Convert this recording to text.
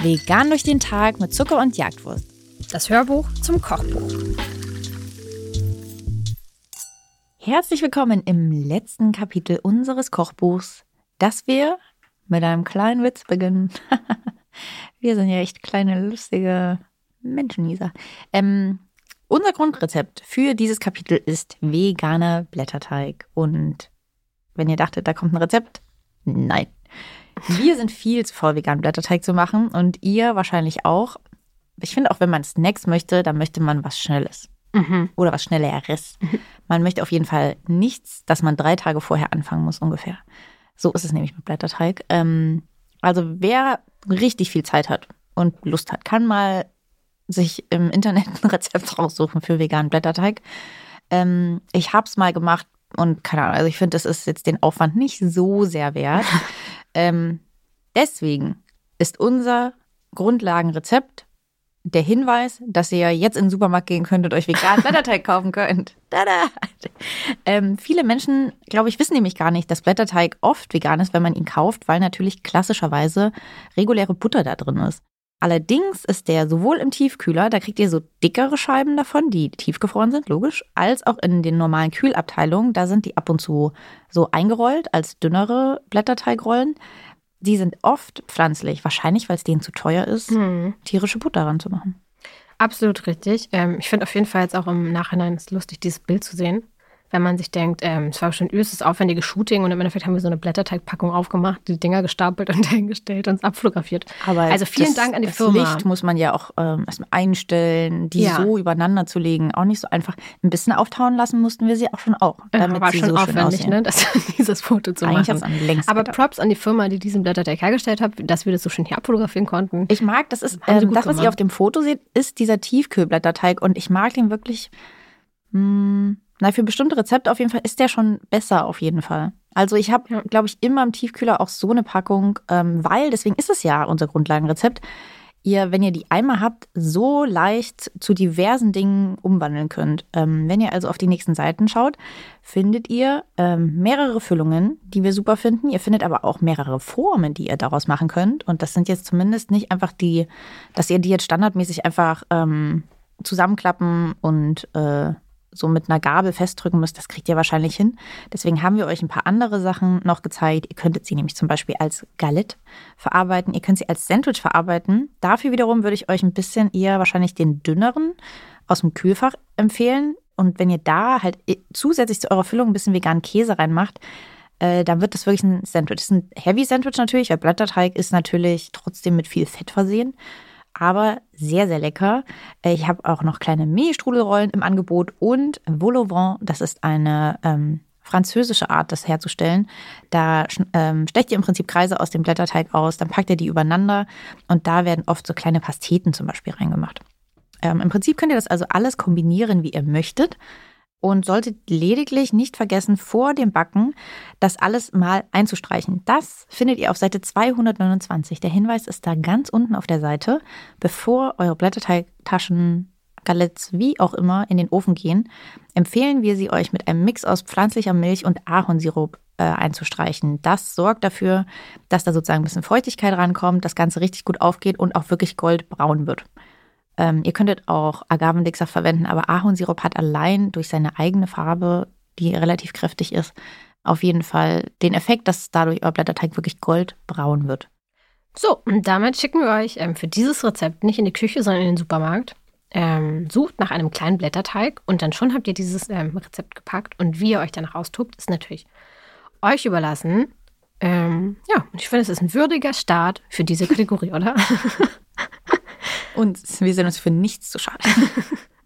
Vegan durch den Tag mit Zucker und Jagdwurst. Das Hörbuch zum Kochbuch. Herzlich willkommen im letzten Kapitel unseres Kochbuchs, das wir mit einem kleinen Witz beginnen. wir sind ja echt kleine, lustige Menschen, Lisa. Ähm, unser Grundrezept für dieses Kapitel ist veganer Blätterteig. Und wenn ihr dachtet, da kommt ein Rezept, nein. Wir sind viel zu voll, veganen Blätterteig zu machen und ihr wahrscheinlich auch. Ich finde auch, wenn man Snacks möchte, dann möchte man was Schnelles. Mhm. Oder was Schnelleres. Mhm. Man möchte auf jeden Fall nichts, dass man drei Tage vorher anfangen muss, ungefähr. So ist es nämlich mit Blätterteig. Ähm, also wer richtig viel Zeit hat und Lust hat, kann mal sich im Internet ein Rezept raussuchen für veganen Blätterteig. Ähm, ich habe es mal gemacht und keine Ahnung, also ich finde, das ist jetzt den Aufwand nicht so sehr wert. ähm, deswegen ist unser Grundlagenrezept der Hinweis, dass ihr jetzt in den Supermarkt gehen könnt und euch veganen Blätterteig kaufen könnt. Tada! Ähm, viele Menschen, glaube ich, wissen nämlich gar nicht, dass Blätterteig oft vegan ist, wenn man ihn kauft, weil natürlich klassischerweise reguläre Butter da drin ist. Allerdings ist der sowohl im Tiefkühler, da kriegt ihr so dickere Scheiben davon, die tiefgefroren sind, logisch, als auch in den normalen Kühlabteilungen, da sind die ab und zu so eingerollt als dünnere Blätterteigrollen. Die sind oft pflanzlich, wahrscheinlich, weil es denen zu teuer ist, hm. tierische Butter ranzumachen. Absolut richtig. Ähm, ich finde auf jeden Fall jetzt auch im Nachhinein es lustig, dieses Bild zu sehen wenn man sich denkt, ähm, es war schon übelstes aufwendiges Shooting und im Endeffekt haben wir so eine Blätterteigpackung aufgemacht, die Dinger gestapelt und dahingestellt und es abfotografiert. Aber also vielen das, Dank an die das Firma. Licht muss man ja auch ähm, erstmal einstellen, die ja. so übereinander zu legen, auch nicht so einfach. Ein bisschen auftauen lassen mussten wir sie auch schon auch, damit ja, war sie schon so aufwendig, ne, das, dieses Foto zu Eigentlich machen. Am längsten Aber Props an die Firma, die diesen Blätterteig hergestellt hat, dass wir das so schön hier abfotografieren konnten. Ich mag, das ist ähm, das, was gemacht. ihr auf dem Foto seht, ist dieser Tiefkühlblätterteig und ich mag den wirklich. Mh, hm, na, für bestimmte Rezepte auf jeden Fall ist der schon besser auf jeden Fall. Also ich habe, ja. glaube ich, immer im Tiefkühler auch so eine Packung, ähm, weil, deswegen ist es ja unser Grundlagenrezept, ihr, wenn ihr die einmal habt, so leicht zu diversen Dingen umwandeln könnt. Ähm, wenn ihr also auf die nächsten Seiten schaut, findet ihr ähm, mehrere Füllungen, die wir super finden. Ihr findet aber auch mehrere Formen, die ihr daraus machen könnt. Und das sind jetzt zumindest nicht einfach die, dass ihr die jetzt standardmäßig einfach ähm, zusammenklappen und äh, so mit einer Gabel festdrücken müsst, das kriegt ihr wahrscheinlich hin. Deswegen haben wir euch ein paar andere Sachen noch gezeigt. Ihr könntet sie nämlich zum Beispiel als Galette verarbeiten. Ihr könnt sie als Sandwich verarbeiten. Dafür wiederum würde ich euch ein bisschen eher wahrscheinlich den dünneren aus dem Kühlfach empfehlen. Und wenn ihr da halt zusätzlich zu eurer Füllung ein bisschen veganen Käse reinmacht, äh, dann wird das wirklich ein Sandwich. Das ist ein Heavy Sandwich natürlich, weil Blätterteig ist natürlich trotzdem mit viel Fett versehen aber sehr, sehr lecker. Äh, ich habe auch noch kleine Milchstrudelrollen im Angebot und Vol das ist eine ähm, französische Art, das herzustellen. Da ähm, stecht ihr im Prinzip Kreise aus dem Blätterteig aus, dann packt ihr die übereinander und da werden oft so kleine Pasteten zum Beispiel reingemacht. Ähm, Im Prinzip könnt ihr das also alles kombinieren, wie ihr möchtet und solltet lediglich nicht vergessen, vor dem Backen das alles mal einzustreichen. Das findet ihr auf Seite 229. Der Hinweis ist da ganz unten auf der Seite. Bevor eure Blätterteigtaschen, Galettes, wie auch immer, in den Ofen gehen, empfehlen wir sie euch mit einem Mix aus pflanzlicher Milch und Ahornsirup äh, einzustreichen. Das sorgt dafür, dass da sozusagen ein bisschen Feuchtigkeit rankommt, das Ganze richtig gut aufgeht und auch wirklich goldbraun wird. Ähm, ihr könntet auch Agavendicksaft verwenden, aber Ahornsirup hat allein durch seine eigene Farbe, die relativ kräftig ist, auf jeden Fall den Effekt, dass dadurch euer Blätterteig wirklich goldbraun wird. So, und damit schicken wir euch ähm, für dieses Rezept nicht in die Küche, sondern in den Supermarkt. Ähm, sucht nach einem kleinen Blätterteig und dann schon habt ihr dieses ähm, Rezept gepackt. Und wie ihr euch danach austobt, ist natürlich euch überlassen. Ähm, ja, ich finde, es ist ein würdiger Start für diese Kategorie, oder? Und wir sind uns für nichts zu schade.